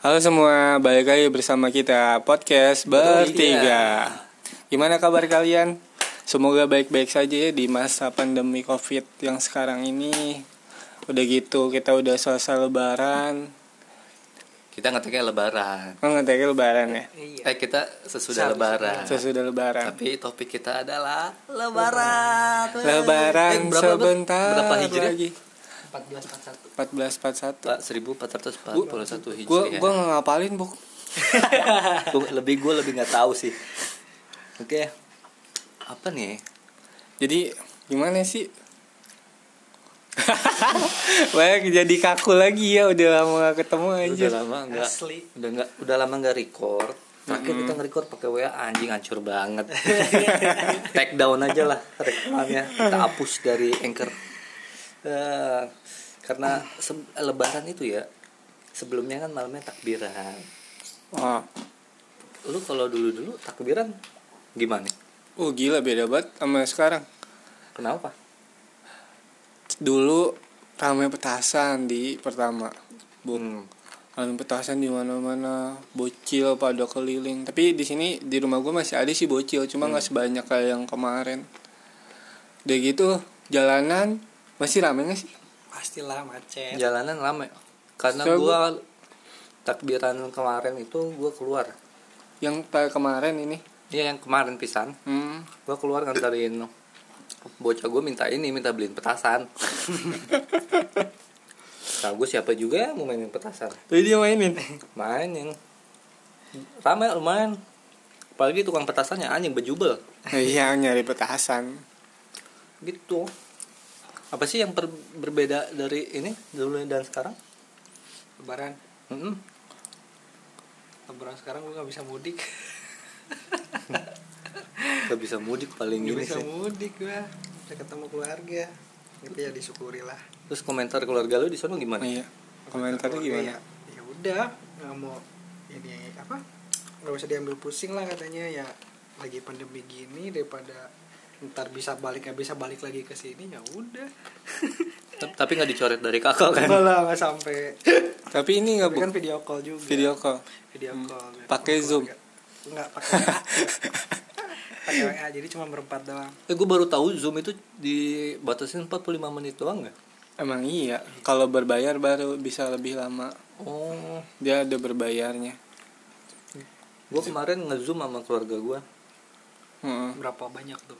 Halo semua, balik lagi bersama kita podcast bertiga. Gimana kabar kalian? Semoga baik-baik saja ya di masa pandemi covid yang sekarang ini. Udah gitu kita udah selesai lebaran. Kita ngeteknya lebaran. Oh ngeteknya lebaran ya? Eh kita sesudah lebaran. Sesudah lebaran. Tapi topik kita adalah lebaran. Lebaran Eh, berapa, sebentar Berapa hijriah? lagi. 1441 1441. Pak 1441 hijriah. Gua gua nggak ngapalin, Bu. Gua- lebih gue lebih nggak tahu sih. Oke. Apa nih? Jadi gimana sih? Baik jadi kaku lagi ya udah lama gak ketemu aja. Udah lama nggak Asli. udah nggak udah lama nggak record. Terakhir kita nge-record pakai WA anjing hancur banget. Take down aja lah rekamannya. Kita hapus dari Anchor. Eh, karena lebaran itu ya sebelumnya kan malamnya takbiran. Wah, Lu kalau dulu-dulu takbiran gimana? oh gila beda banget sama sekarang. Kenapa? Dulu ramai petasan di pertama. Bu, Hmm. ramai petasan di mana-mana, bocil pada keliling. Tapi di sini di rumah gue masih ada sih bocil, cuma nggak sebanyak kayak yang kemarin. Udah gitu jalanan masih ramai nggak sih? pastilah macet Jalanan rame. Karena So, gua takbiran kemarin itu gua keluar. Yang kemarin ini. Iya yang kemarin pisan. Hmm. Gua keluar nganterin bocah gue minta ini minta beliin petasan. Nah, gue siapa juga yang mau mainin petasan? Jadi dia mainin. Mainin. Ramai lumayan. Apalagi tukang petasannya anjing bejubel. Iya nyari petasan. Gitu. Apa sih yang per- berbeda dari ini dulu dan sekarang? lebaran Mm-mm. lebaran sekarang gue gak bisa mudik Gak bisa mudik paling gak ini bisa sih. mudik gue bisa ketemu keluarga itu ya disyukuri lah Terus komentar keluarga lu di sana gimana? Iya. Komentarnya gimana? ya, ya udah nggak mau ini apa nggak usah diambil pusing lah katanya ya lagi pandemi gini daripada ntar bisa balik nggak bisa balik lagi ke sini ya udah Tapi nggak dicoret dari kakak kan? malah nggak sampai Tapi ini nggak Tapi bu kan video call juga video call. video Hmm. call Pakai Sama Zoom? enggak pakai pakai WA jadi cuma berempat doang Eh gue baru tahu Zoom itu dibatasin 45 menit doang nggak? Emang iya. Kalau berbayar baru bisa lebih lama. Oh, Dia ada berbayarnya. gue kemarin nge-zoom sama keluarga gue Heeh. berapa banyak tuh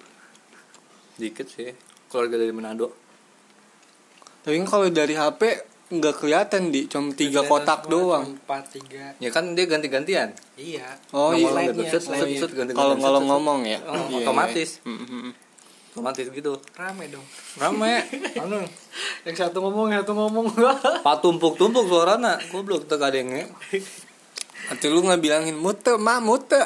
Dikit sih Keluarga dari Manado Tapi kalau dari HP nggak kelihatan di cuma tiga kotak semua, doang. empat tiga Ya kan dia ganti-gantian iya Oh iya. Kalau kalau ngomong ya. Oh, Iya, otomatis. iya. Mm, mm, mm. Otomatis gitu rame dong Rame Anu yang satu ngomong yang satu ngomong Pak tumpuk-tumpuk suarana Goblok tekadengnya Atau lu nggak bilangin mute, ma mute.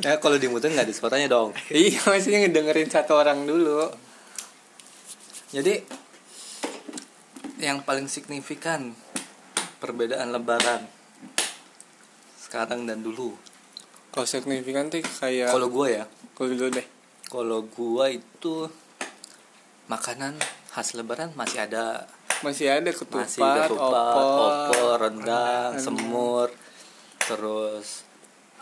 Ya kalau dimutin nggak ada suaranya dong iya, maksudnya ngedengerin satu orang dulu. Jadi yang paling signifikan perbedaan lebaran sekarang dan dulu. Kalau signifikan tuh kayak Kalau gua ya, kalau dulu deh. kalau gua itu makanan khas lebaran masih ada Masih ada ketupat, masih ketupat, opor, opor, rendang, rendang. semur, terus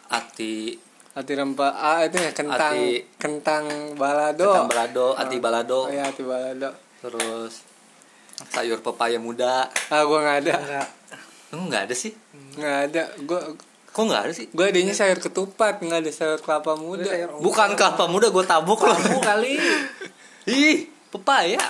ati, Ati rempah, ah itu ya kentang, Ati- kentang balado. kentang balado, ati balado, Oh, iya, ati balado. terus sayur pepaya muda. Ah, gua nggak ada. enggak Lu nggak ada sih? Nggak ada. Gua Kok nggak ada sih? gua adanya sayur ketupat, nggak ada sayur kelapa muda. sayur Bukan kelapa muda gue tabuk loh. labu kali Ih, pepaya.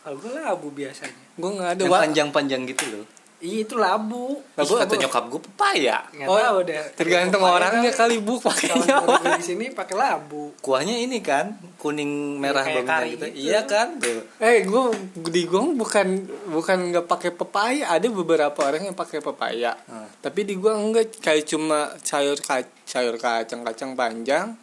kalau gue labu biasanya Gua nggak ada. Yang panjang-panjang gitu loh. Iya itu labu Labu kata apa? nyokap gue pepaya. nggak Oh, tahu deh tergantung Pepaya orangnya kan, kali bu kalau pakainya. di sini pakai labu Kuahnya ini kan kuning merah kayak bangunnya kari gitu. gitu. Iya kan? Tuh. Eh, gua di gua bukan bukan nggak pakai pepaya. Ada beberapa orang yang pakai pepaya. Hmm. Tapi di gua enggak kayak cuma sayur kac sayur kacang-kacang panjang.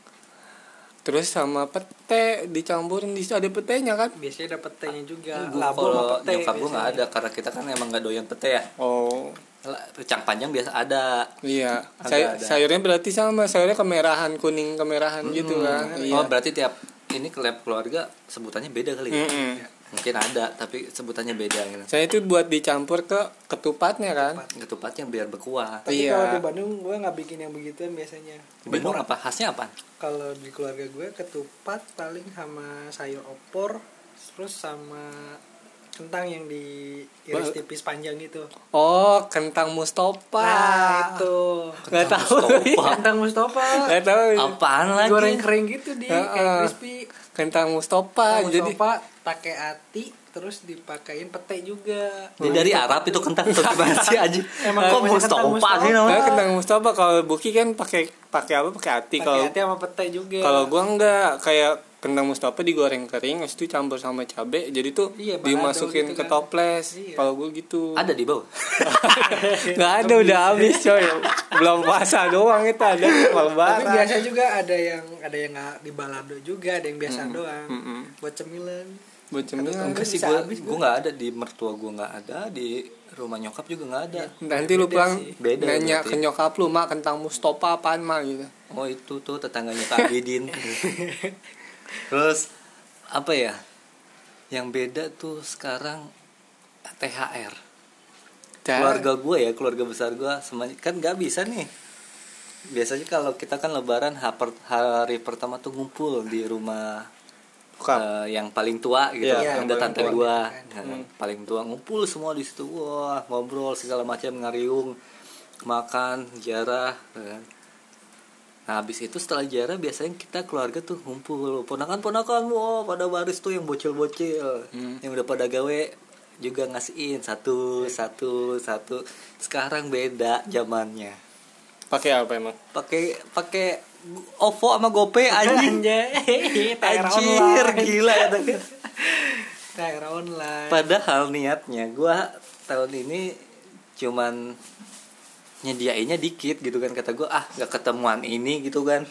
Terus sama pete dicampurin di situ ada petenya kan? biasanya ada petenya juga Gua labu sama kalau pete nyokap gue nggak ada karena kita kan emang nggak doyan pete ya. Oh, Lah, Kacang panjang biasa ada. iya. Ada, Say- ada. sayurnya berarti sama, sayurnya kemerahan, kuning kemerahan gitu kan. Iya. Oh berarti tiap ini klub keluarga sebutannya beda kali ya. Mm-mm. Mungkin ada tapi sebutannya beda gitu Saya itu buat dicampur ke ketupatnya kan. ketupatnya biar berkuah Tapi Iya. kalau di Bandung gue nggak bikin yang begituan biasanya. Bandung apa khasnya apa Kalau di keluarga gue ketupat paling sama sayur opor, terus sama kentang yang diiris tipis panjang gitu. Oh, kentang Mustofa. Nah itu. Nggak tahu. Mustofa. Kentang Mustafa. Nggak tahu. apaan lagi Goreng kering gitu di Heeh. kayak crispy. Kentang Mustofa. Kentang Jadi Mustafa pakai ati terus dipakein pete juga. Dia dari Arab itu kentang atau gimana sih aja Emang kok namanya kentang Mustafa Mustafa? sih namanya Nah, kentang Mustafa kalau Buki kan pakai pakai apa? Pakai ati. Pakai Kalau ati sama pete juga. kalau gua enggak kayak kentang Mustafa digoreng kering, habis itu campur sama cabe, jadi tuh Iya, dimasukin gitu ke kan. toples. Iya. Kalau gua gitu. ada di bawah Nggak ada udah habis coy. Belum puasa doang itu ada kalau Tapi biasa juga ada yang ada yang nggak di balado juga, ada yang biasa doang. Mm-mm. Buat cemilan. Buat cemilan. enggak sih gue habis gue nggak ada di mertua gue nggak ada di rumah nyokap juga nggak ada Nanti lu pulang. Beda nanya berarti. ke nyokap lu, "Mak, kentang Mustafa apaan, Mak?" gitu. oh itu tuh tetangganya Kak Bidin terus apa ya yang beda tuh sekarang THR keluarga gue ya keluarga besar gue semuanya kan nggak bisa nih. Biasanya kalau kita kan lebaran hari pertama tuh ngumpul di rumah eh, yang paling tua gitu Iya, yang ada tante gua. Kan. Nah, paling tua ngumpul semua di situ. Wah ngobrol segala macam ngariung makan jarah kan. Nah habis itu setelah jarah biasanya kita keluarga tuh ngumpul ponakan ponakan wah pada baris tuh yang bocil bocil Hmm. yang udah pada gawe juga ngasihin satu satu satu sekarang beda zamannya Pakai apa emang? pakai pakai OVO sama GoPay anjing Anjir, online. gila ya online. Padahal niatnya gua tahun ini cuman nyediainnya dikit gitu kan kata gua ah nggak ketemuan ini gitu kan.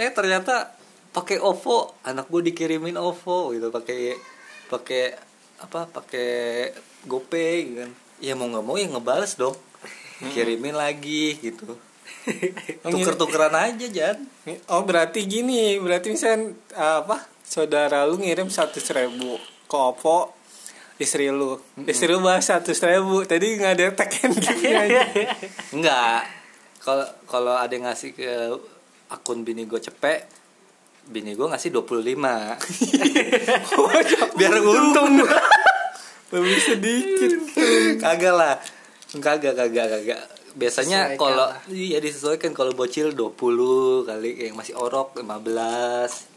Eh ternyata pakai OVO, anak gua dikirimin OVO gitu pakai pakai apa pakai GoPay gitu kan. Ya mau nggak mau ya ngebales dong. Kirimin lagi gitu. Tuker-tukeran aja Jan. Oh berarti gini, berarti misalnya apa? Saudara lu ngirim seratus ribu ke Oppo istri lu, istri lu bahas seratus ribu, tadi nggak ada tag and give aja. Enggak. Kalau kalau ada yang ngasih ke akun bini gue cepet, bini gue ngasih 25. Biar untung. Lebih sedikit. kagak lah. Kagak, kagak, kagak. Biasanya kalau iya disesuaikan kalau bocil 20 kali yang masih orok 15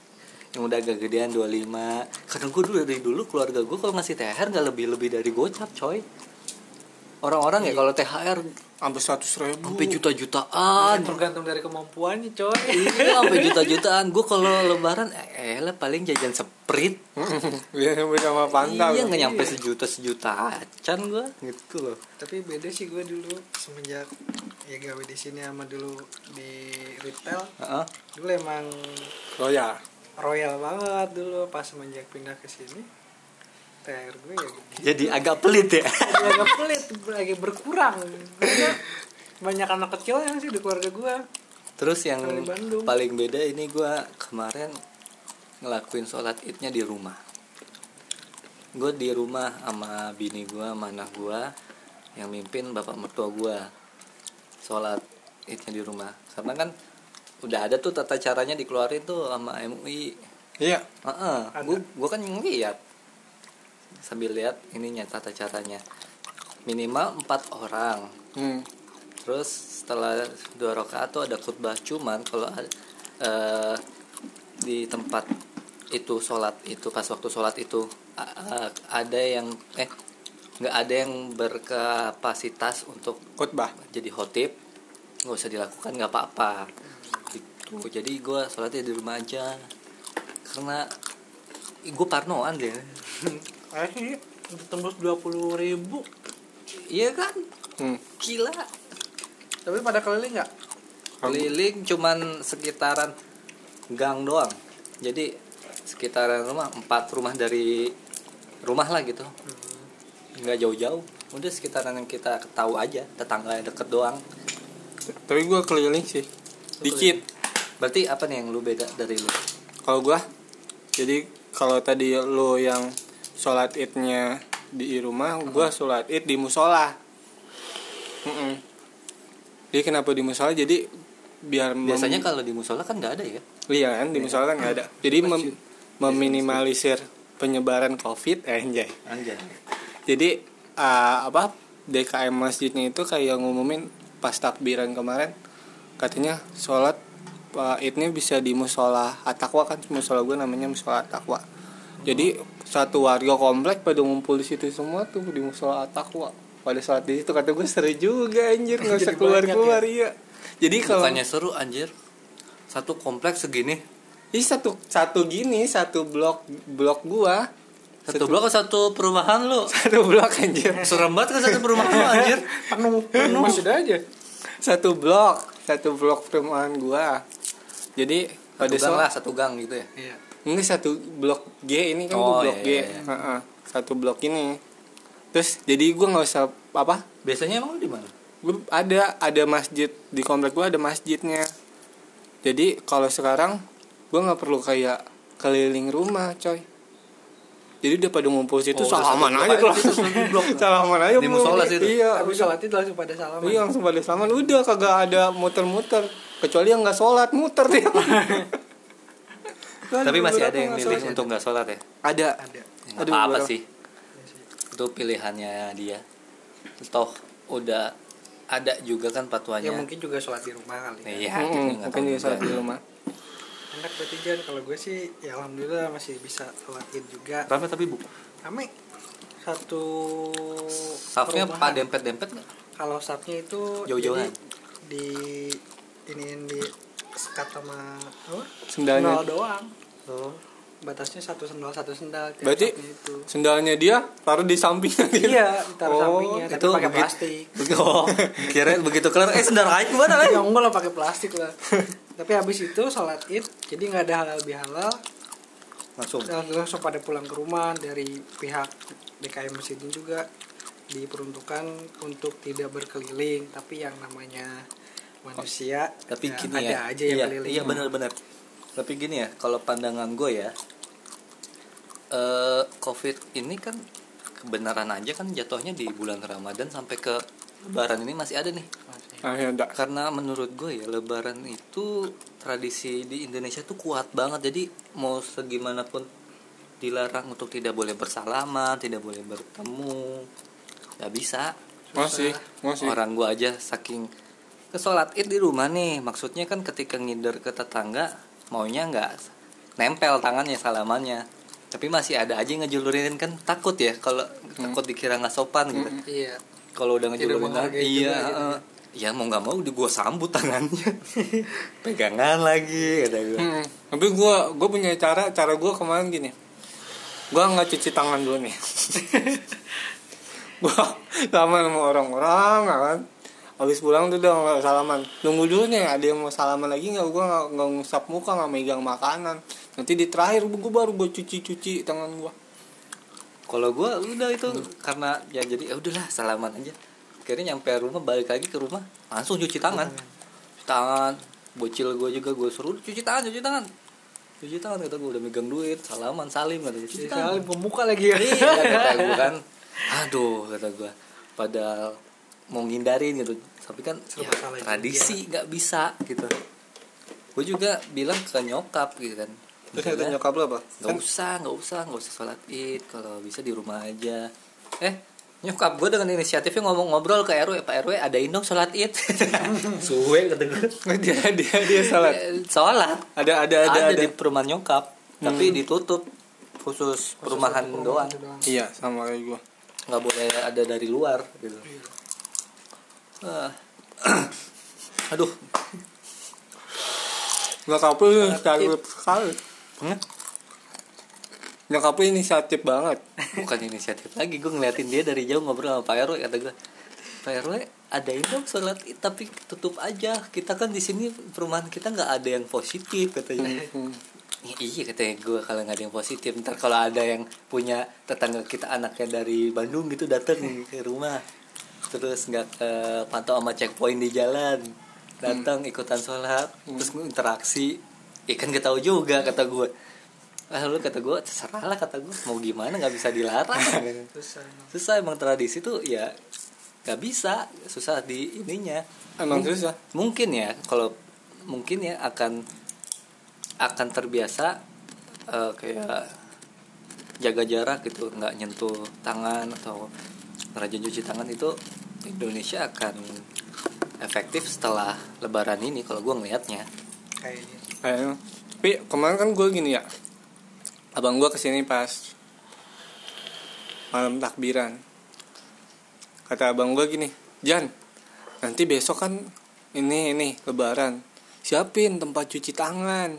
yang udah agak gedean 25 karena gue dulu dari dulu keluarga gue kalau ngasih THR nggak lebih lebih dari gocap coy orang-orang ya kalau THR Sampai seratus ribu. sampai juta-jutaan tergantung dari kemampuannya, coy. iya sampai juta-jutaan gue kalau lebaran eh lah paling jajan seprit Biar sampai sama pantau. iya nggak nyampe sejuta sejuta acan gue gitu loh Tapi beda sih gue dulu semenjak ya gawe di sini sama dulu di retail. Heeh. Dulu emang Oh ya. Royal banget dulu pas semenjak pindah ke sini. THR gue ya gitu. jadi agak pelit ya Jadi agak pelit, lagi berkurang. Karena banyak anak kecil yang sih di keluarga gue. terus yang paling beda ini gue kemarin ngelakuin sholat idnya di rumah gue di rumah sama bini gue sama anak gue yang mimpin bapak mertua gue sholat idnya di rumah karena kan udah ada tuh tata caranya dikeluarin tuh sama MUI Iya. Heeh, Ada. gua gua kan ngeliat sambil lihat ininya tata caranya. Minimal empat orang. Hmm. Terus setelah dua rakaat tuh ada khutbah cuman kalau eh, di tempat itu sholat itu pas waktu sholat itu a- ada yang eh nggak ada yang berkapasitas untuk Khotbah. jadi khotib nggak usah dilakukan nggak apa-apa gitu jadi gue sholatnya di rumah aja. Karena gue parnoan deh. Ayo sih udah tembus 20 ribu. iya kan? Hmm. gila. Tapi pada keliling nggak? keliling cuman sekitaran gang doang. Jadi sekitaran rumah empat rumah dari rumah lah gitu. Nggak jauh-jauh. Udah sekitaran yang kita tahu aja tetangga yang deket doang. Tapi gua keliling sih. Dikit. Berarti apa nih yang lu beda dari lu? Kalau gua jadi kalau tadi lu yang sholat idnya di rumah gue sholat id di musola. Mm-mm. jadi kenapa di musola? Jadi biar biasanya kalau di musola kan nggak ada ya? Iya kan di musola kan nggak ada. Jadi mem- meminimalisir penyebaran covid eh, anjay. Anjay. Jadi uh, apa DKM masjidnya itu kayak ngumumin pas takbiran kemarin. Katanya sholat uh, idnya bisa di musola atakwa kan musola gue namanya musola atakwa. Jadi satu warga komplek pada ngumpul di situ semua tuh di musola atakwa. Pada saat di situ kata gue seru juga anjir nggak usah keluar keluar iya. Jadi kalau bukannya seru anjir? Satu kompleks segini? Ini satu satu gini satu blok blok gua. Satu blok atau satu perumahan lu? Satu blok anjir. Serem banget kan satu perumahan lu anjir? Penuh penuh. Sudah aja. Satu blok satu blok perumahan gua jadi satu pada gang lah satu gang gitu ya? Iya. Ini satu blok G ini kan Oh, blok iya, G. iya, iya. Heeh, satu blok ini. Terus jadi gua nggak usah apa? Biasanya emang di mana? Gua ada ada masjid. Di komplek gua ada masjidnya. Jadi kalau sekarang gua nggak perlu kayak keliling rumah coy. Jadi udah pada ngumpul situ Oh, salaman aja tuh blok. salaman aja Di musola situ? iya. Habis sholat itu langsung pada salaman. Iya langsung pada salaman. Udah kagak ada muter-muter kecuali yang nggak sholat muter dia. tapi masih ada yang milih sholat. untuk nggak sholat ya Ada. ada Ya, Aduh, apa apa sih itu pilihannya dia toh udah ada juga kan ya patuannya mungkin juga sholat di rumah kali ya. iya kita nggak mungkin tahu juga juga. sholat di rumah. enak berarti Jan kalau gue sih ya alhamdulillah masih bisa sholat id juga Rame tapi bu rame satu Safnya pak dempet dempet nggak kalau sapnya itu Jauh-jauhan. di ini di sekat sama apa? Sendalnya. Sendal doang. Oh. batasnya satu sendal satu sendal Berarti itu. sendalnya dia taruh di sampingnya gitu. iya ditaruh Oh, sampingnya tapi itu pakai plastik. oh kira begitu kelar. Eh sendal kain gimana ya kan enggak lah pakai plastik lah. Tapi habis itu sholat id jadi nggak ada halal bihalal. Langsung. Langsung, pada pulang ke rumah dari pihak DKM masjidnya juga diperuntukkan untuk tidak berkeliling. Tapi yang namanya manusia tapi ya, gini ada ya. aja yang iya, iya benar-benar. Tapi gini ya kalau pandangan gue ya eh covid ini kan kebenaran aja kan jatuhnya di bulan ramadan sampai ke lebaran ini masih ada nih. Ah, ya, enggak. karena menurut gue ya lebaran itu tradisi di Indonesia tuh kuat banget. Jadi mau segimanapun dilarang untuk tidak boleh bersalaman tidak boleh bertemu nggak bisa. Masih, masih. orang gue aja saking ke sholat id di rumah nih maksudnya kan ketika ngider ke tetangga maunya nggak nempel tangannya salamannya. Tapi masih ada aja yang ngejulurin kan takut ya kalau takut dikira nggak sopan gitu. Iya. Kalau udah ngejulurin iya juga eh, ya mau nggak mau di gua sambut tangannya. Pegangan lagi kata gue Hmm, Tapi gua gua punya cara cara gua kemarin gini. Gua nggak cuci tangan dulu nih. gua sama orang-orang ya kan. Habis pulang tuh udah nggak salaman. Tunggu dulu nih ada yang mau salaman lagi nggak? Gua nggak ngusap muka nggak megang makanan. Nanti di terakhir gua baru gua cuci-cuci tangan gua. kalau gua udah itu karena ya jadi ya udahlah salaman aja akhirnya nyampe rumah balik lagi ke rumah langsung cuci tangan cuci tangan bocil gue juga gue suruh cuci tangan cuci tangan cuci tangan kata gue udah megang duit salaman salim kata gue cuci jadi tangan saling pemuka lagi ya iya kata gue kan aduh kata gue padahal mau ngindarin gitu. Tapi kan Serba ya, tradisi nggak bisa gitu. Gue juga bilang ke nyokap gitu kan. Terus kata nyokap lu apa? nggak usah nggak usah nggak usah sholat id kalau bisa di rumah aja. Eh nyokap gue dengan inisiatifnya ngomong ngobrol ke rw pak rw ada dong sholat id. Suwe kata gue dia dia dia salat. Eh, sholat. Ada ada ada ada, ada. di perumahan nyokap tapi ditutup khusus perumahan doang. Iya, sama kayak gua. nggak boleh ada dari luar gitu Ah. aduh Nyokap lu carut sekali. Hah? Nyokap lu inisiatif banget. bukan inisiatif lagi gue ngeliatin dia dari jauh ngobrol sama Pak RW kata gue Pak RW adain dong sholat id tapi tutup aja kita kan di sini perumahan kita nggak ada yang positif katanya Hmm. Ya, iya katanya gue kalau nggak ada yang positif ntar kalau ada yang punya tetangga kita anaknya dari Bandung gitu datang ke rumah terus nggak ke pantau sama checkpoint di jalan. Datang ikutan sholat terus interaksi. Ya kan gak tahu juga kata gue ah lu kata gue terserah lah kata gue mau gimana nggak bisa dilarang. Susah emang. susah emang tradisi tuh ya nggak bisa. Susah di ininya. Emang Mung- susah. mungkin ya kalau mungkin ya akan akan terbiasa eh, kayak jaga jarak gitu. Nggak nyentuh tangan atau rajin cuci tangan itu Indonesia akan efektif setelah Lebaran ini kalau gue ngelihatnya Kayaknya. Kayaknya. Tapi kemarin kan gue gini ya. Abang gue ke sini pas malam takbiran. Kata abang gue gini, Jan, nanti besok kan ini ini lebaran. Siapin tempat cuci tangan.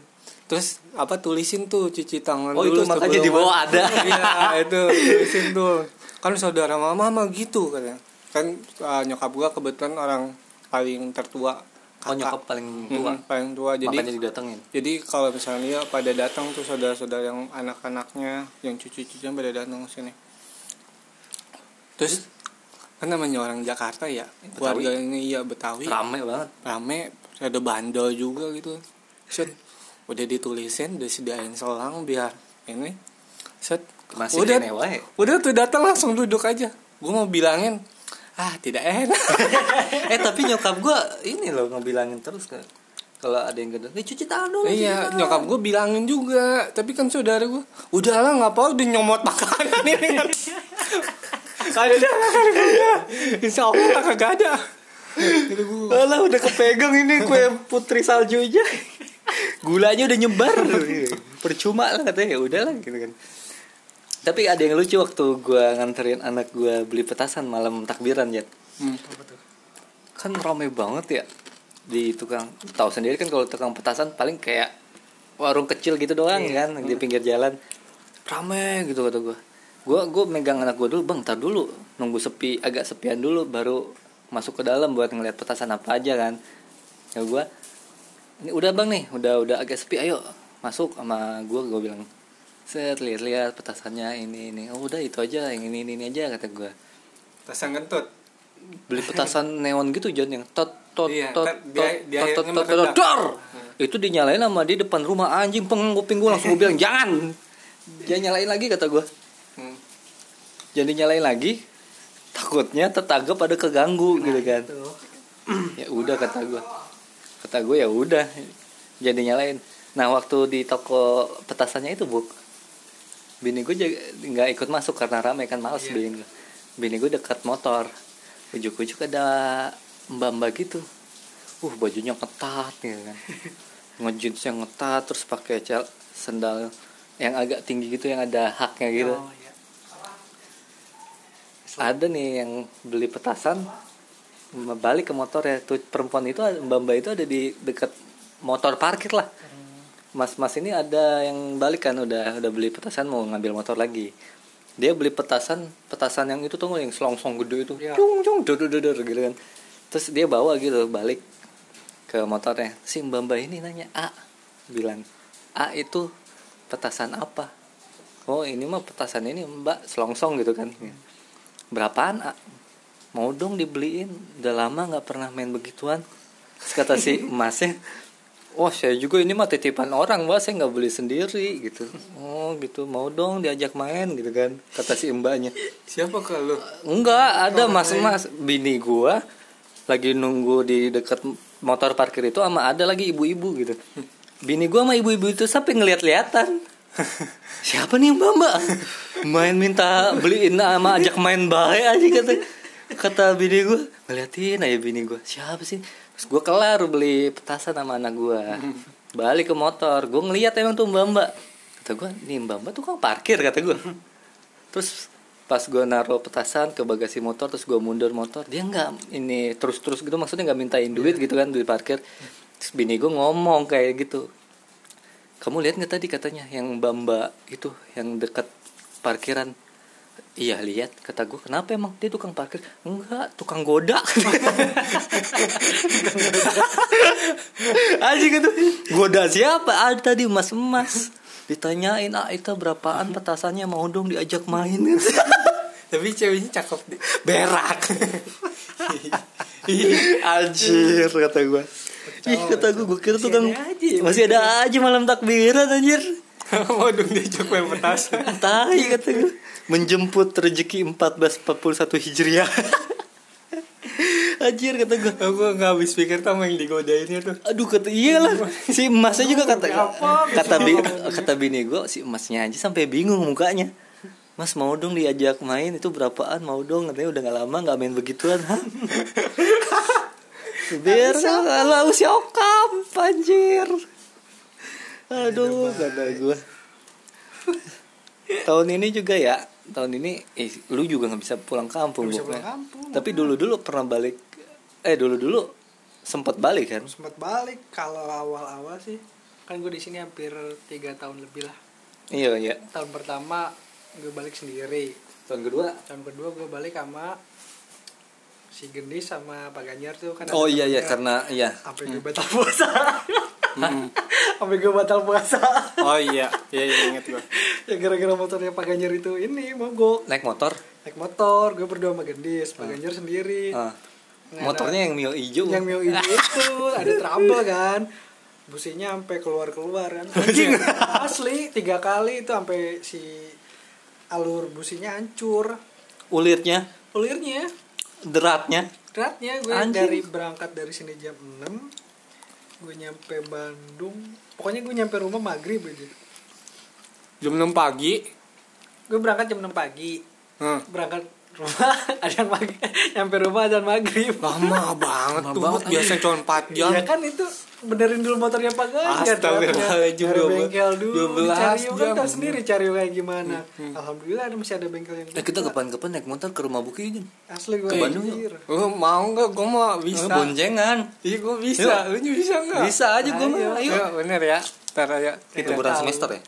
Terus apa tulisin tuh cuci tangan Oh, dulu itu makanya di bawah ada. Iya, itu tulisin tuh. Kan saudara mama mah gitu katanya. Kan uh, nyokap gue kebetulan orang paling tertua. oh nyokap paling tua Mm, paling tua. Jadi makanya didatengin jadi kalau misalnya pada datang tuh saudara-saudara yang anak-anaknya yang cucu-cucunya pada datang ke sini. Terus kan namanya orang Jakarta ya, Betawi. ini iya Betawi, rame banget rame, ada bandel juga gitu. Set, udah ditulisin, udah sediain selang biar ini. Set, masih udah, udah tuh datang langsung duduk aja. Gue mau bilangin, ah tidak enak. eh tapi nyokap gue ini loh ngebilangin terus kan kalau ada yang gendut nih cuci tangan dulu cuci Iya, tangan." nyokap gue bilangin juga, tapi kan saudara gue, udahlah nggak apa udah nyomot makanan ini. Kagak ada. Insya Allah kagak ada. Alah udah kepegang ini kue putri salju aja Gulanya udah nyebar Percuma lah katanya ya udahlah gitu kan Tapi ada yang lucu waktu gue nganterin anak gue beli petasan malam takbiran ya Hmm. Kan rame banget ya Di tukang Tahu sendiri kan kalau tukang petasan paling kayak Warung kecil gitu doang kan Di pinggir jalan. Rame gitu kata gue Gue gue megang anak gue dulu Bang tar dulu Nunggu sepi agak sepian dulu Baru masuk ke dalam buat ngeliat petasan apa aja kan. Ya gue ini udah bang nih udah udah agak sepi ayo masuk. Sama gue gue bilang set lihat-lihat petasannya ini ini. Oh udah itu aja yang ini ini, ini aja kata gue Tasang kentut. beli petasan neon gitu John yang tot tot Iya, tot tot tot tot tot tot dor! Itu dinyalain sama di depan rumah anjing pengen kuping gue langsung gue bilang jangan! Jangan nyalain lagi kata gue Hmm. jangan dinyalain lagi takutnya tetangga pada keganggu gitu kan. Tuh. ya udah kata gue kata gue ya udah jadi nyalain nah waktu di toko petasannya itu bu bini gue nggak ikut masuk karena ramai kan males Iya. bini gue bini gue dekat motor ujuk-ujuk ada mbak-mbak gitu. Uh bajunya ketat gitu kan. Ngejins yang ngetat terus pakai cel sendal yang agak tinggi gitu yang ada haknya gitu. Oh, iya. ada nih yang beli petasan balik ke motor ya tuh perempuan itu mbak mbak itu ada di dekat motor parkir lah mas mas ini ada yang balik kan udah udah beli petasan mau ngambil motor lagi. Dia beli petasan petasan yang itu tuh yang selongsong gede itu. Iya. cung cung dur dur dur gitu kan. Terus dia bawa gitu balik ke motornya. Si mbak mbak ini nanya a bilang a itu petasan apa? Oh ini mah petasan ini mbak selongsong gitu kan. Berapaan A? mau dong dibeliin. Udah lama nggak pernah main begituan. Terus kata si emasnya oh saya juga ini mah titipan orang mbak. Saya nggak beli sendiri gitu. Oh gitu. Mau dong diajak main gitu kan kata si mbaknya. Siapa kalau? enggak ada mas mas. Bini gua lagi nunggu di dekat motor parkir itu sama ada lagi ibu-ibu gitu. Bini gua sama ibu-ibu itu sampai ngeliat-liatan siapa nih mbak mbak? Main minta beliin sama ajak main baik aja kata. Kata bini gue ngeliatin aja bini gue siapa sih terus gue kelar beli petasan sama anak gue balik ke motor gue ngeliat emang tuh mbak mbak. Kata gue nih mbak mbak tuh kan parkir? kata gue terus pas gue naruh petasan ke bagasi motor terus gue mundur motor dia nggak ini terus terus gitu maksudnya nggak mintain duit gitu kan duit parkir. Terus bini gue ngomong kayak gitu. Kamu lihat nggak tadi? katanya yang mbak itu yang dekat parkiran iya lihat kata gue kenapa emang dia tukang parkir? Enggak tukang goda. Aja gitu goda siapa? Ada tadi emas emas ditanyain ah itu berapaan? Petasannya mau dong diajak main. Tapi ceweknya cakep deh. berak. Anjir kata gue Ih kata gue gue kira tukang Masih ada masih ada aja malam takbiran anjir. Mau dong diajak main petasan. Tai kata gue Menjemput rezeki 1441 Hijriah. Anjir kata gue aku nggak habis pikir sama yang digodainnya tuh Aduh kata iyalah. Si emasnya juga kata Apa? Kata bi, kata bini gue Si emasnya aja sampai bingung mukanya. Mas mau dong diajak main? Itu berapaan? Mau dong? Katanya udah gak lama gak main begituan? Biar kalau siokap anjir. Aduh kata gue Tahun ini juga ya Tahun ini eh, Lu juga gak bisa pulang kampung Nggak bisa pulang kampung. Tapi dulu-dulu pernah balik Eh dulu-dulu Sempet balik kan? Sempat balik kalau awal-awal sih. Kan gue di sini hampir tiga tahun lebih lah. Iya iya. Tahun pertama gue balik sendiri. Tahun kedua? Tahun kedua gue balik sama si Gendis sama Pak Ganjar tuh kan Oh iya iya karena iya. Sampai gue batal puasa sampai gue batal puasa. Oh iya iya, iya inget gua. Ya gara-gara motornya Pak Ganjar itu ini mogok naik motor. naik motor gue berdua sama Gendis Pak Ganjar sendiri. Ah. Nggak Motornya yang mio hijau. yang mio itu ada trouble kan. Businya sampai keluar keluar kan anjing. Asli tiga kali itu sampai si alur businya hancur. Ulirnya, ulirnya. Deratnya. Beratnya gue Anjing. dari berangkat dari sini jam 6 gue nyampe Bandung pokoknya gue nyampe rumah maghrib aja. Jam 6 pagi? Gue berangkat jam 6 pagi. Hah. berangkat rumah ada maghrib nyampe rumah dan maghrib. Lama banget Lama tuh banget, biasanya cuma 4 jam. Ya kan itu benerin dulu motornya Pak Ganjar Astagfirullahaladzim, cari dua- bengkel dulu 12 cari kan jam. tau sendiri cari kayak gimana alhamdulillah ada masih ada bengkel yang Eh kita kapan-kapan naik motor ke rumah Buki Jun. asli gue Ke Bandung. Lu mau nggak? Gue mau bisa. Oh, boncengan. Iya gue bisa. Lu bisa nggak? Bisa aja gua mah. Ayo. Ayo. bener ya. Ntar ayo kita. Liburan tahu. semester ya?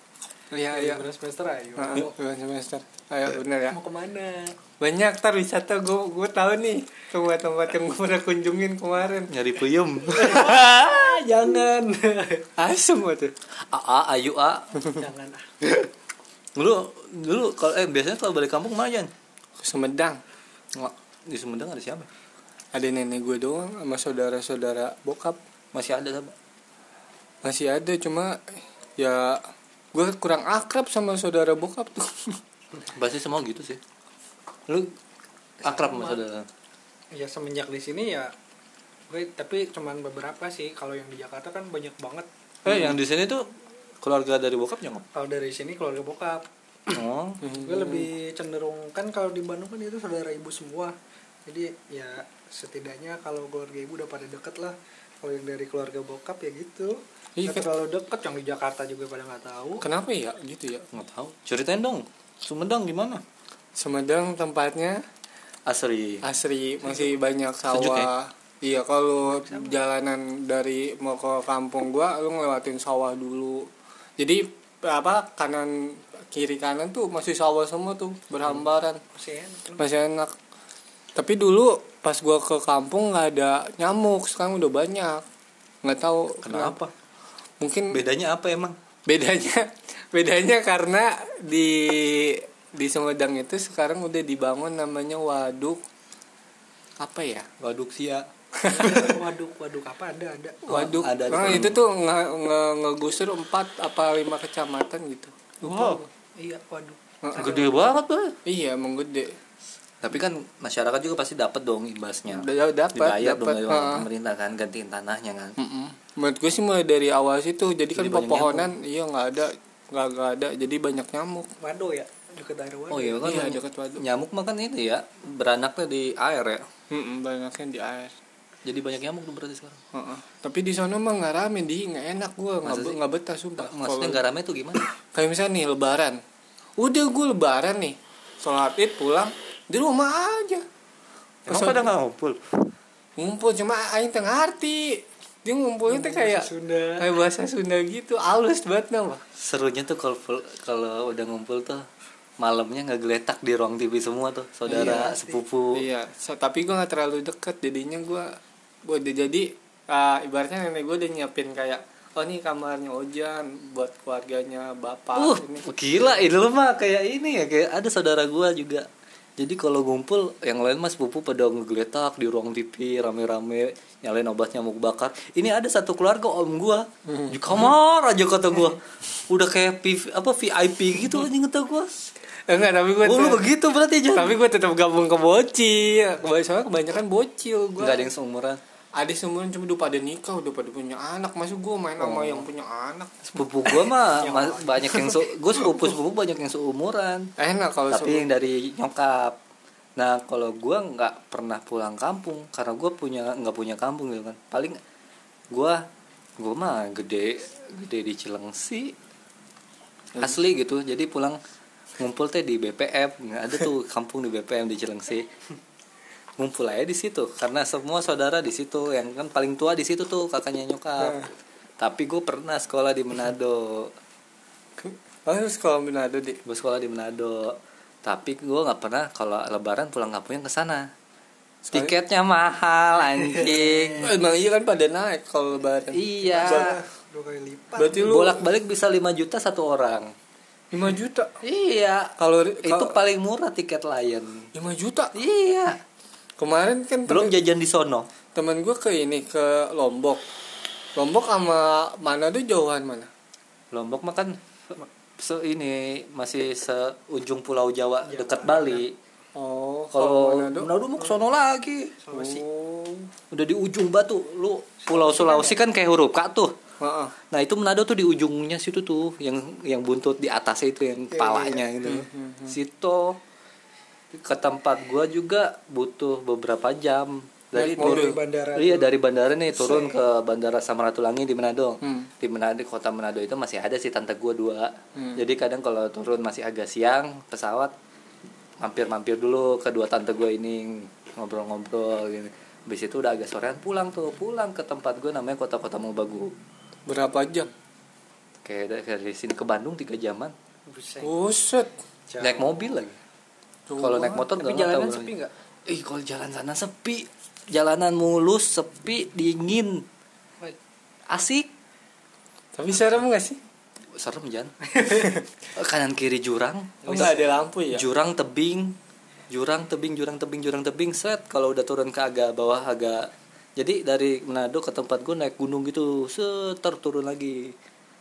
Iya iya. beres semester ayo Nah, Liburan semester. Ayo bener ya. mau ke mana Banyak tar wisata gue gue tahu nih tempat-tempat yang gue pernah kunjungin kemarin. Nyari puyem. ah jangan Asem tuh. A, A, ayu A. jangan ah. Dulu dulu kalau eh biasanya kalau balik kampung mana Jan? Ke Sumedang. Nggak, di Sumedang ada siapa? Ada nenek gue doang sama saudara-saudara bokap. Masih ada sama. Masih ada cuma ya gue kurang akrab sama saudara bokap tuh. Pasti semua gitu sih. Lu akrab sama saudara. ya semenjak di sini ya gue tapi cuman beberapa sih kalau yang di Jakarta kan banyak banget Eh yang di sini tuh keluarga dari bokapnya nggak? kalau dari sini keluarga bokap Oh. gue lebih cenderung kan kalau di Bandung kan itu saudara ibu semua jadi ya setidaknya kalau keluarga ibu udah pada deket lah kalau yang dari keluarga bokap ya gitu Iya, kan- terlalu deket yang di Jakarta juga pada nggak tahu Kenapa ya gitu ya? Nggak tahu. Ceritain dong. Sumedang gimana? Sumedang tempatnya Asri. asri masih banyak sawah. Sejuk ya? Iya kalau jalanan dari mau ke kampung gua lu ngelewatin sawah dulu. Jadi apa kanan kiri kanan tuh masih sawah semua tuh berhambaran. masih enak Masih enak. Tapi dulu pas gua ke kampung nggak ada nyamuk, sekarang udah banyak. Nggak tahu Kenapa? Mungkin Bedanya apa emang? bedanya bedanya karena di di Sumedang itu sekarang udah dibangun namanya waduk apa ya Waduk sia. waduk waduk apa ada ada waduk ada di nah, itu tuh nge, nge, ngegusur empat apa lima kecamatan gitu Wow. iya waduk Gede banget tuh. iya emang gede Tapi kan masyarakat juga pasti dapat dong imbasnya. udah dapat Dibayar dong dapat dari pemerintah kan gantiin tanahnya kan. Mm-mm. Menurut gue sih mulai dari awal situ jadi kan Jadi banyak pepohonan iya nggak ada nggak nggak ada jadi banyak nyamuk wado ya deket air wado Oh iya kan Iya, dekat waduk. Nyamuk mah kan itu ya beranaknya di air ya. Mm-mm, banyaknya di air Jadi banyak nyamuk tuh berarti sekarang. Heeh. tapi di sana mah nggak rame di nggak enak gue nggak be- sih? nggak betah sumpah Maksudnya nggak rame tuh gimana? kayak misalnya nih lebaran udah gue lebaran nih sholat id pulang di rumah aja Pas nggak ngumpul? ngumpul cuma aing tengah arti dia ngumpulnya tuh kayak Sunda kayak bahasa Sunda gitu halus banget nama Serunya tuh kalau kalau udah ngumpul tuh malamnya ngegeletak di ruang TV semua tuh saudara Iya, sepupu. iya so, tapi gue nggak terlalu deket jadinya gue gue udah jadi ah, ibaratnya nenek gue udah nyiapin kayak oh nih kamarnya Ojan buat keluarganya bapak Uh, ini gila ini lu mah kayak ini ya kayak ada saudara gua juga. Jadi kalau ngumpul yang lain mas pupu pada ngegeletak di ruang TV rame-rame nyalain obat nyamuk bakar. Ini ada satu keluarga om gua. Di kamar aja kata gua. Udah kayak PV, apa VIP gitu anjing kata gua. Enggak tapi gue oh lu begitu berarti Jan? tapi gue tetap gabung ke bocil soalnya kebanyakan bocil gue nggak ada yang seumuran ada seumuran cuma udah pada nikah udah pada punya anak masuk gue main Oh. sama yang punya anak? Sepupu gua mah ma- banyak yang se gua sepupu sepupu banyak yang seumuran. Enak kalau tapi yang dari nyokap. Nah kalau gua nggak pernah pulang kampung karena gua punya nggak punya kampung gitu kan. Paling gua gua mah gede gede di Cilengsi. Asli gitu. Jadi pulang ngumpul teh di BPM nggak ada tuh kampung di BPM di Cilengsi ngumpul aja di situ karena semua saudara di situ yang kan paling tua di situ tuh kakaknya nyokap. Nah. tapi gue pernah sekolah di Manado. Oh, sekolah Manado di. gue sekolah di Manado. Tapi gue nggak pernah kalau lebaran pulang kampungnya ke sana. Tiketnya mahal anjing. Emang iya kan pada naik kalau lebaran. iya. Dua kali lipat. Berarti lu bolak balik bisa 5 juta satu orang. 5 juta. iya. Kalau itu paling murah tiket Lion. 5 juta. iya Kemarin kan belum jajan di sono temen gue ke ini ke Lombok. Lombok sama Manado jauhan mana? Lombok mah kan se ini masih seujung pulau Jawa dekat Bali Oh, kalau Manado. Manado mau ke sono lagi Sulawesi Oh. udah di ujung batu lu pulau Sulawesi kan kayak huruf K tuh. Nah itu Manado tuh di ujungnya situ tuh yang yang buntut di atasnya itu yang Iya, palanya iya. gitu. Hmm, hmm, Situ ke tempat gua juga butuh beberapa jam dari Naik mobil. turun bandara Iya tuh. dari bandara nih turun ke bandara Samratulangi di Manado. Hmm. Di Manado kota Manado itu masih ada sih tante gua dua. Hmm. Jadi kadang kalau turun masih agak siang pesawat mampir-mampir dulu ke dua tante gua ini ngobrol-ngobrol gitu. Habis itu udah agak sorean pulang tuh, pulang ke tempat gua namanya kota-kota Mobagu Berapa jam? kayak dari, sini ke Bandung tiga jaman Buset. Buset. Naik mobil lagi kalau naik motor tapi nggak jalanan tahu sepi nggak? Ih kalau jalan sana sepi. Jalanan mulus sepi dingin. Asik. Tapi serem gak sih? serem jan. Kanan kiri jurang. Oh, nggak ada lampu ya? jurang tebing. Jurang tebing jurang tebing jurang tebing. Set kalau udah turun ke agak bawah agak jadi dari Manado ke tempat gue naik gunung gitu seter turun lagi.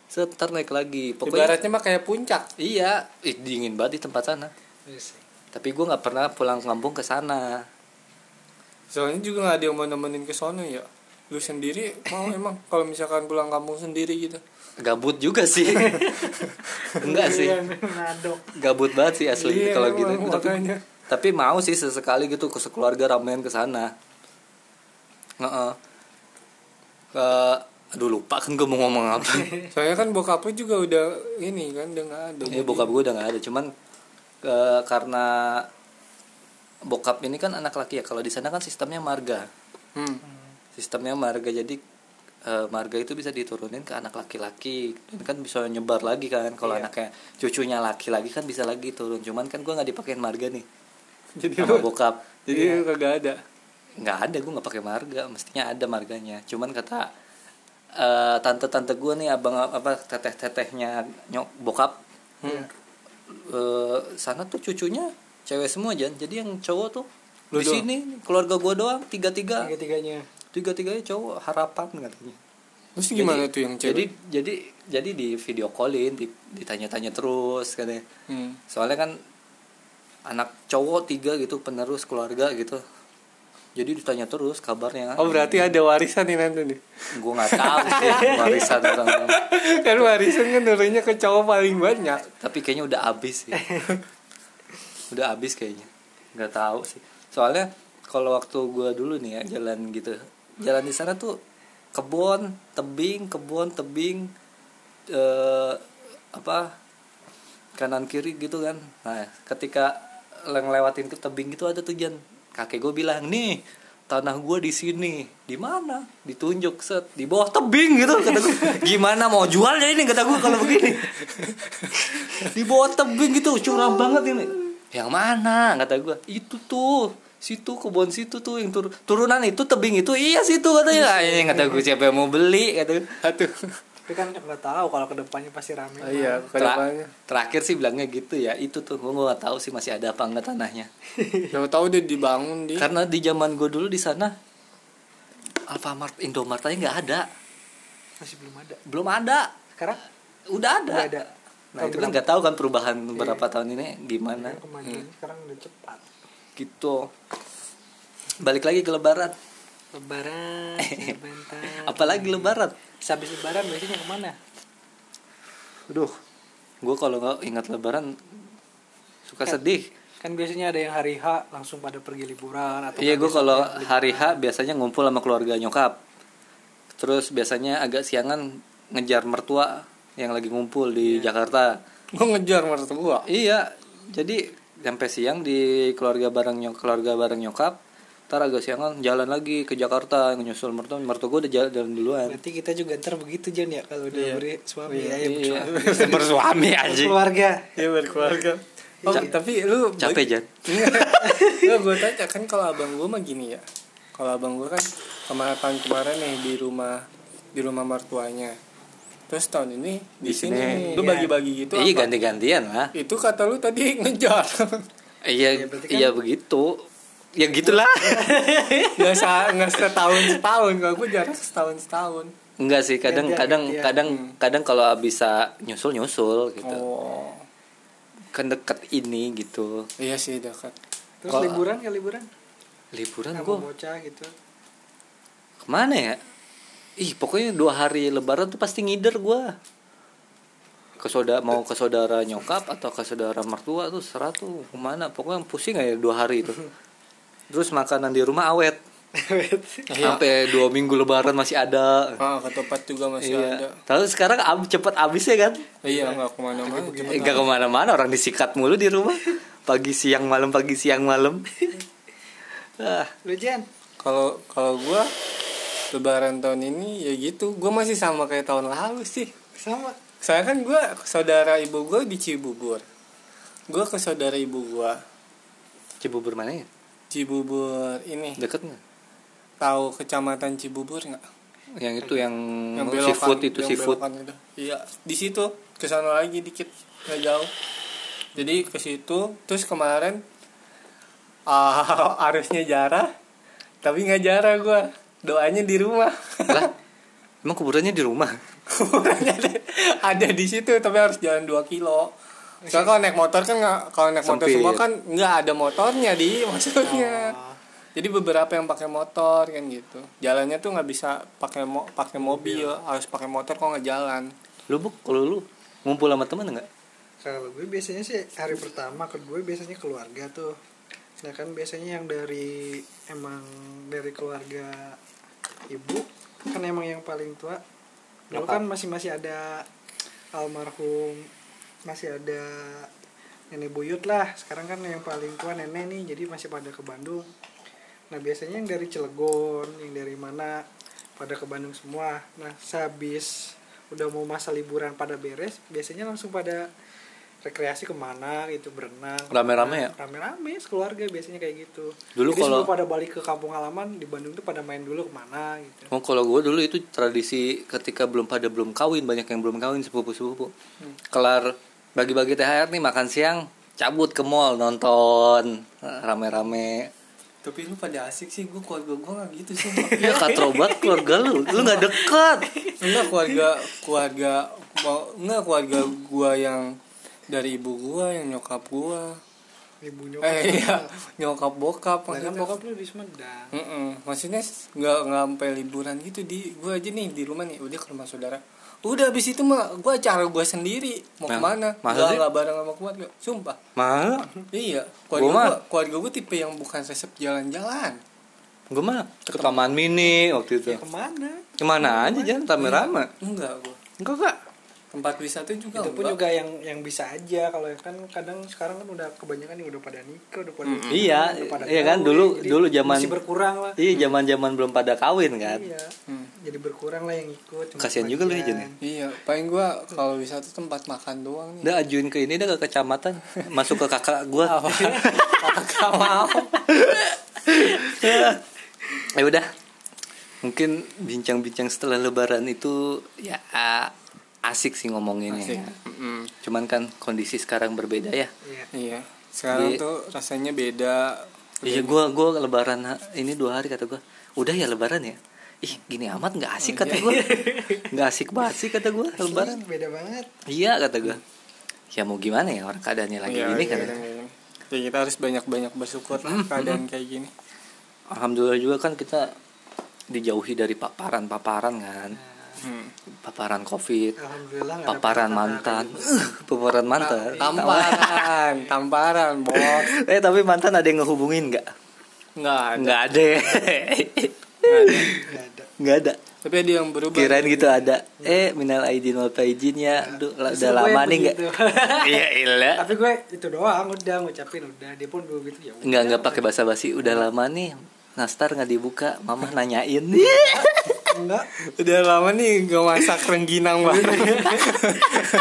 Seter naik lagi. Pokoknya Ibaratnya mah kayak puncak. iya. Ih, dingin banget di tempat sana. Buset. Tapi gue nggak pernah pulang kampung ke sana. Soalnya juga gak ada yang mau nemenin ke sono ya. Lu sendiri mau emang? Kalau misalkan pulang kampung sendiri gitu. gabut juga sih. Enggak sih. Iya, gabut banget sih asli Iya, kalau gitu. tapi, tapi mau sih sesekali gitu ke sekeluarga ramean ke sana. Heeh. ke aduh lupa kan gue mau ngomong apa. Soalnya kan bokap lu juga udah ini kan udah gak ada. ya bokap gue udah nggak ada. Cuman eh, karena bokap ini kan anak laki ya. Kalau di sana kan sistemnya marga. Hmm. sistemnya marga. Jadi eh, marga itu bisa diturunin ke anak laki-laki. Dan kan bisa nyebar lagi kan. Kalau Iya. anaknya cucunya laki lagi kan bisa lagi turun. Cuman kan gue nggak dipakein marga nih. Jadi sama lu, bokap. jadi lu kagak ada. nggak ada. Gue nggak pakai marga. Mestinya ada marganya. Cuman kata eh, tante-tante gue nih abang apa teteh-tetehnya nyok bokap. Hmm. Eh, sana tuh cucunya cewek semua Jan jadi yang cowok tuh Lu di doang? sini keluarga gue doang tiga tiga tiga tiganya tiga tiganya cowok harapan katanya Terus gimana tuh yang cewek? jadi jadi jadi di video callin di, ditanya-tanya terus katanya Hmm. soalnya kan anak cowok tiga gitu penerus keluarga gitu jadi ditanya terus kabarnya. Oh berarti ada warisan nih nanti nih. gue nggak tahu sih warisan orang kan warisan kan nurunya ke cowok paling banyak. tapi kayaknya udah habis sih. Udah habis kayaknya. Nggak tahu sih. Soalnya kalau waktu gue dulu nih ya jalan gitu. Jalan di sana tuh kebun tebing kebun tebing eh, apa kanan kiri gitu kan. Nah ketika ngelewatin ke tebing itu ada tuh jan kakek gue bilang nih tanah gue di sini. Di mana? Ditunjuk set di bawah tebing gitu kata gue gimana mau jual ya ini? kata gue kalau begini. Di bawah tebing gitu curang banget ini. Yang mana? kata gue itu tuh situ kebun situ tuh yang tur- turunan itu tebing itu. Iya situ katanya. Ini kata gue siapa yang mau beli? kata gue. Tapi kan nggak tahu kalau ke depannya pasti rame Oh, iya, Ter- ke depannya. terakhir sih bilangnya gitu ya itu tuh gue nggak tahu sih masih ada apa enggak tanahnya. Siapa tahu dia dibangun di. karena di zaman gue dulu di sana Alfamart Indomart aja nggak ada. Masih belum ada. Belum ada. Sekarang? Udah ada, Udah ada. nah itu kan nggak tahu kan perubahan beberapa tahun ini gimana. Kemajuan sekarang udah cepat. Gitu. Balik lagi ke lebaran lebaran sebentar apalagi lebaran? Habis lebaran biasanya ke mana? Aduh gue kalau nggak ingat lebaran suka sedih. kan biasanya ada yang hari H langsung pada pergi liburan atau iya kan gue kalau hari H biasanya ngumpul sama keluarga nyokap. Terus biasanya agak siangan ngejar mertua yang lagi ngumpul di Jakarta. Gue ngejar mertua. iya jadi sampai siang di keluarga bareng nyok keluarga bareng nyokap ntar agak siangan jalan lagi ke Jakarta nyusul mertua mertua gue udah jalan, jalan duluan berarti kita juga ntar begitu Jan ya kalau udah Iya. beri suami Iya, ya, ya iya bersuami. bersuami aja keluarga Iya berkeluarga. Oh, tapi lu capek Jan Enggak, gue tanya kan kalau abang gue mah gini ya. Kalau abang gue kan kemarin tahun kemarin nih di rumah di rumah mertuanya. Terus tahun ini di, Di sini. sini. Lu Iya. bagi-bagi gitu iya ganti-gantian lah Itu kata lu tadi ngejar. iya Iya, kan- iya begitu ya gitulah. Nggak sa nggak setahun setahun. Kalau gue jarak setahun setahun. enggak sih kadang Gantian, kadang gantian. kadang kadang kalau bisa nyusul nyusul gitu. Oh. Kan deket ini gitu. Iya sih dekat. terus Kalau- liburan ya liburan? Liburan gue bocah gitu. Ke mana ya? Ih pokoknya dua hari lebaran tuh pasti ngider gue ke saudara mau ke saudara nyokap atau ke saudara mertua tuh serah tuh. Ke mana? Pokoknya pusing aja dua hari itu terus makanan di rumah awet Iya. sampai dua minggu lebaran masih ada Ah, ketupat juga masih ada. iya tahu sekarang ab, cepet habis ya kan Iya nggak ke mana-mana. cepet Enggak ke mana-mana orang disikat mulu di rumah pagi siang malam pagi siang malam ah lu Jan Kalau kalau gue Lebaran tahun ini ya gitu. Gue masih sama kayak tahun lalu sih. sama Saya kan gue saudara ibu gue di Cibubur. Gue ke saudara ibu gue Cibubur mana ya Cibubur ini. deket nggak Tahu kecamatan Cibubur nggak? yang itu yang, Yang Oh, seafood itu yang seafood belokan itu. Iya, di situ ke sana lagi dikit nggak jauh. Jadi ke situ terus kemarin ah harusnya jarah tapi nggak jarah gue doanya di rumah lah emang kuburannya di rumah kuburannya ada, ada di situ tapi harus jalan 2 kilo Soalnya kalau naik motor kan nggak kalau naik motor Sempit. semua kan nggak ada motornya di maksudnya. Oh. Jadi beberapa yang pakai motor kan gitu. Jalannya tuh nggak bisa pakai mo pakai mobil, harus pakai motor kok nggak jalan. lu buk kalau lu ngumpul sama temen nggak kalau gue biasanya sih hari pertama kedua biasanya keluarga tuh nah kan biasanya yang dari emang dari keluarga ibu kan emang yang paling tua dulu Nyokap. kan masih masih ada almarhum masih ada nenek buyut lah. Sekarang kan yang paling tua nenek nih jadi masih pada ke Bandung. Nah biasanya yang dari Cilegon yang dari mana pada ke Bandung semua. Nah sehabis udah mau masa liburan pada beres biasanya langsung pada rekreasi ke mana gitu berenang. Rame-rame ya? rame-rame sekeluarga biasanya kayak gitu. Dulu Jadi kalau- pada balik ke kampung halaman di Bandung tuh pada main dulu ke mana gitu. Oh, kalau gue dulu itu tradisi ketika belum pada belum kawin banyak yang belum kawin sepupu sepupu kelar bagi-bagi THR nih makan siang cabut ke mall nonton. Rame-rame. Tapi lu pada asik sih, gue keluarga gue nggak gitu sih. ya katrobat keluarga lu. Lu nggak dekat enggak keluarga keluarga enggak keluarga gua yang dari ibu gua yang nyokap gua. Ibu nyokap. Eh iya nyokap bokap maksudnya. bokap lu di Sumedang. Mm-mm. maksudnya nggak nggak sampai liburan gitu. Di gua aja nih di rumah nih. Udah ke rumah saudara udah abis itu mah gua acara gua sendiri. Mau Nah, ke mana? masa sih? nggak bareng sama keluarga sumpah. Mah iya Gua keluarga gua, keluarga gua tipe yang bukan resep jalan-jalan. Gue mah ke taman mini waktu itu. Ya ke mana? Ke mana aja jangan rame-rame enggak gua. Enggak kak tempat wisata juga itu pun enggak. juga yang yang bisa aja. Kalau kan kadang sekarang kan udah kebanyakan yang udah pada nikah udah pada iya udah pada iya kan? dulu jadi dulu zaman masih berkurang lah. Iya zaman zaman belum pada kawin kan? Iya. Hmm. jadi berkurang lah yang ikut cuma Kasian juga lu ya. Jen. iya paling gua kalau wisata tempat makan doang nih. Udah ajuin ke ini dah ke kecamatan. Masuk ke kakak gue Kakak mau. Ya udah. Mungkin bincang-bincang setelah lebaran itu ya asik sih ngomonginnya. Asik. Mm, Cuman kan kondisi sekarang berbeda ya. Iya. iya sekarang Jadi- tuh rasanya beda Iya, gua gua lebaran ini dua hari kata gua. Udah ya lebaran ya. Ih, gini amat nggak asik kata gua. Nggak asik banget sih kata gua lebaran. beda banget Iya kata gua. Ya mau gimana ya orang keadaannya lagi Iya, gini iya, kan. iya, iya. ya kita harus banyak-banyak bersyukur lah keadaan kayak gini Alhamdulillah juga kan kita dijauhi dari paparan-paparan kan. Hmm. Paparan Covid, paparan mantan. paparan mantan. tamparan tamparan bos Eh tapi mantan ada yang ngehubungin nggak? nggak ada Nggak ada. ya. Nggak ada. tapi ada yang berubah Kirain gitu ada. Eh minal aidin wal faizin ya. Duh, Justru udah lama nih nggak? Iya ilah. tapi gue itu doang udah ngucapin udah dia pun begitu ya udah. Nggak nggak pakai basa-basi. Udah lama nih. Nastar nggak dibuka. Mama nanyain. Enggak udah lama nih gak masak rengginang banget enggak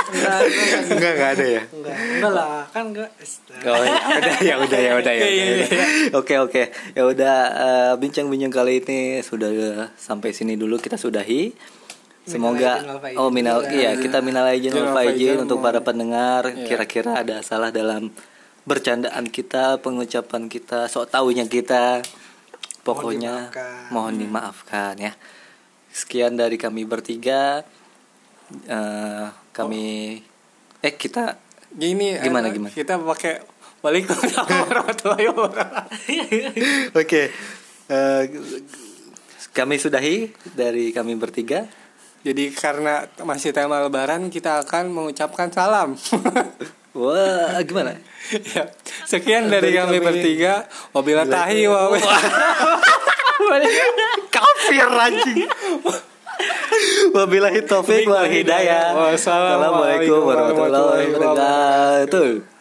enggak, Enggak nggak ada ya. enggak enggak lah kan enggak Oh, ya udah ya udah ya udah ya. Iya, iya, udah. Oke oke. Ya udah eh, bincang-bincang kali ini sudah sampai sini dulu kita sudahi. Semoga oh minal iya kita minal aidin wal faizin untuk mohon. para pendengar Iya. kira-kira ada salah dalam bercandaan kita, pengucapan kita, sok taunya kita. Pokoknya dimaafkan. mohon dimaafkan ya. Sekian dari kami bertiga. Eh, kami eh kita gini Gimana, eh, gimana? kita pakai Waalaikumsalam warahmatullahi wabarakatuh Oke. Eh, kami sudahi dari kami bertiga. jadi karena masih tema lebaran kita akan mengucapkan salam Wah, gimana? Ya, sekian dari, Dari kami, kami. bertiga wabila tahi wa Kafir anjing. Wabillahi taufik wal hidayah. Wassalamualaikum warahmatullahi wabarakatuh.